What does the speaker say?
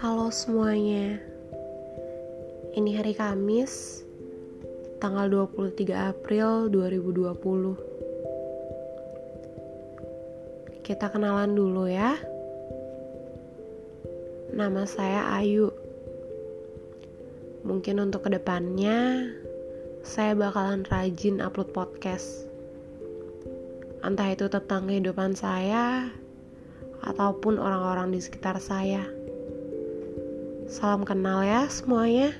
Halo semuanya. Ini hari Kamis Tanggal 23 April 2020 Kita kenalan dulu ya. Nama saya Ayu. Mungkin untuk ke depannya Saya bakalan rajin upload podcast. Entah itu tentang kehidupan saya Ataupun orang-orang di sekitar saya Salam kenal ya semuanya.